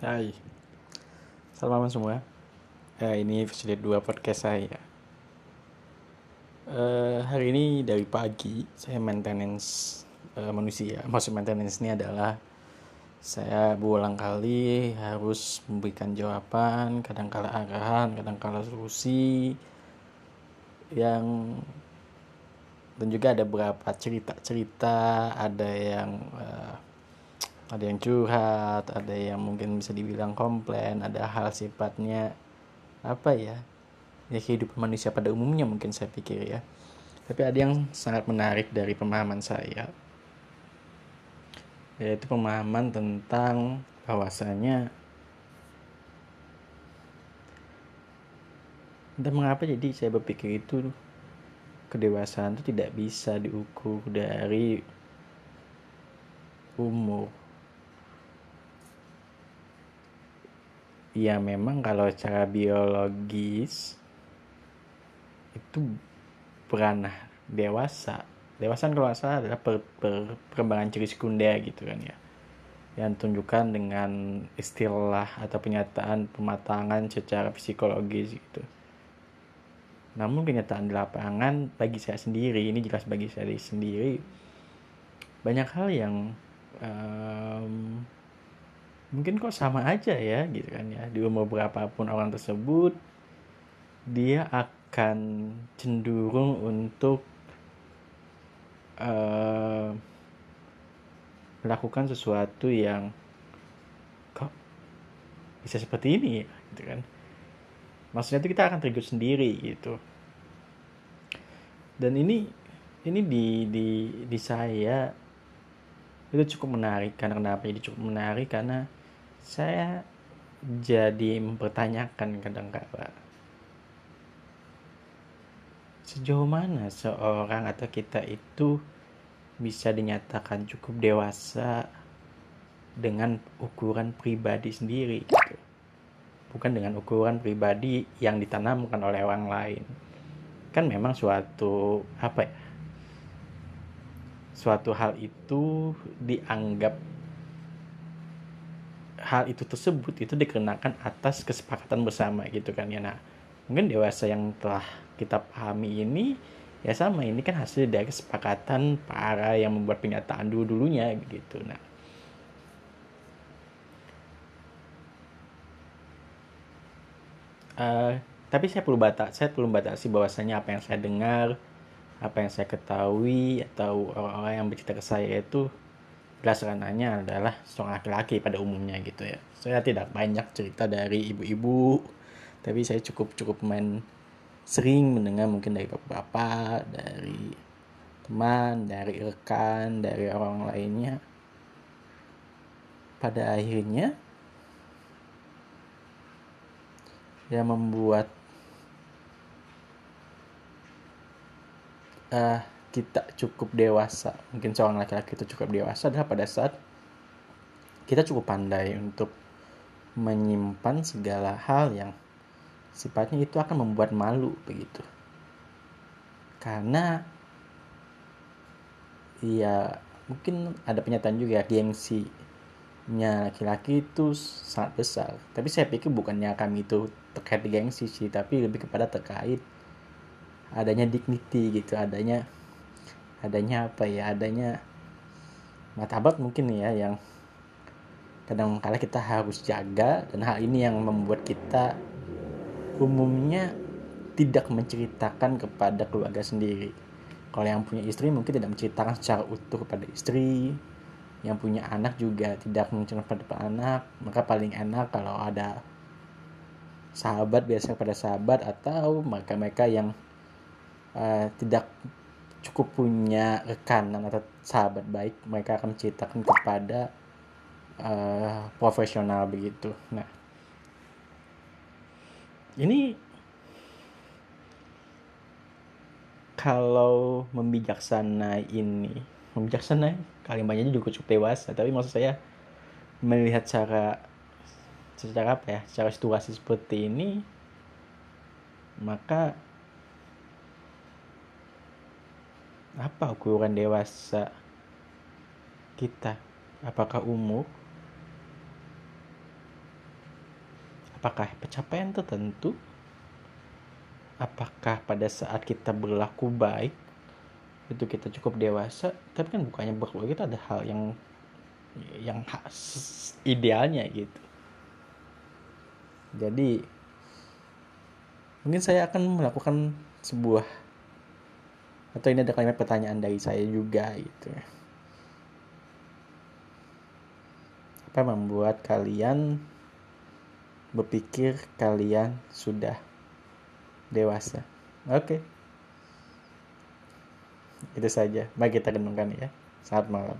Hai. Selamat malam semua. Uh, Ini episode 2 podcast saya. Uh, Hari ini dari pagi Saya maintenance uh, manusia. Maksud maintenance ini adalah Saya berulang kali Harus memberikan jawaban Kadang-kala arahan Kadang-kala solusi Yang Dan juga ada beberapa cerita-cerita Ada yang uh, ada yang curhat, ada yang mungkin bisa dibilang komplain, ada hal sifatnya apa ya? Ya kehidupan manusia pada umumnya mungkin saya pikir ya. Tapi ada yang sangat menarik dari pemahaman saya. Yaitu pemahaman tentang bahwasanya dan mengapa jadi saya berpikir itu kedewasaan itu tidak bisa diukur dari umur ya memang kalau secara biologis itu beranah dewasa. Dewasa kan kalau salah adalah per, per, perkembangan ciri sekunder gitu kan ya. Yang tunjukkan dengan istilah atau pernyataan pematangan secara psikologis gitu. Namun kenyataan di lapangan bagi saya sendiri ini jelas bagi saya sendiri banyak hal yang um, mungkin kok sama aja ya gitu kan ya. Di umur berapapun orang tersebut dia akan cenderung untuk uh, melakukan sesuatu yang kok bisa seperti ini ya gitu kan. Maksudnya itu kita akan terikut sendiri gitu. Dan ini ini di di di saya itu cukup menarik. Karena kenapa ini cukup menarik? Karena saya jadi mempertanyakan kadang-kala sejauh mana seorang atau kita itu bisa dinyatakan cukup dewasa dengan ukuran pribadi sendiri gitu. bukan dengan ukuran pribadi yang ditanamkan oleh orang lain kan memang suatu apa ya suatu hal itu dianggap hal itu tersebut itu dikenakan atas kesepakatan bersama gitu kan ya. Nah mungkin dewasa yang telah kita pahami ini ya sama ini kan hasil dari kesepakatan para yang membuat pernyataan dulu dulunya gitu. Nah uh, tapi saya perlu batas saya perlu batasi bahwasanya apa yang saya dengar apa yang saya ketahui atau orang-orang yang bercerita ke saya itu hanya adalah seorang laki-laki pada umumnya gitu ya. Saya tidak banyak cerita dari ibu-ibu, tapi saya cukup cukup main sering mendengar mungkin dari bapak-bapak, dari teman, dari rekan, dari orang lainnya. Pada akhirnya yang membuat uh, kita cukup dewasa. Mungkin seorang laki-laki itu cukup dewasa adalah pada saat kita cukup pandai untuk menyimpan segala hal yang sifatnya itu akan membuat malu begitu. Karena ya mungkin ada pernyataan juga gengsinya laki-laki itu sangat besar. Tapi saya pikir bukannya kami itu terkait gengsi sih tapi lebih kepada terkait adanya dignity gitu adanya adanya apa ya adanya martabat mungkin ya yang kadang kala kita harus jaga dan hal ini yang membuat kita umumnya tidak menceritakan kepada keluarga sendiri. Kalau yang punya istri mungkin tidak menceritakan secara utuh kepada istri yang punya anak juga tidak menceritakan kepada anak. Maka paling enak kalau ada sahabat biasanya pada sahabat atau mereka-mereka yang uh, tidak cukup punya rekanan atau sahabat baik mereka akan menceritakan kepada uh, profesional begitu. Nah. Ini kalau membijaksana ini membijaksana kalimatnya juga cukup dewasa tapi maksud saya melihat cara secara apa ya secara situasi seperti ini maka apa ukuran dewasa kita? Apakah umur? Apakah pencapaian tertentu? Apakah pada saat kita berlaku baik itu kita cukup dewasa? Tapi kan bukannya berlaku itu ada hal yang yang idealnya gitu. Jadi mungkin saya akan melakukan sebuah atau ini ada kalimat pertanyaan dari saya juga gitu apa membuat kalian berpikir kalian sudah dewasa? Oke. Okay. itu saja. Mari kita renungkan ya. Saat malam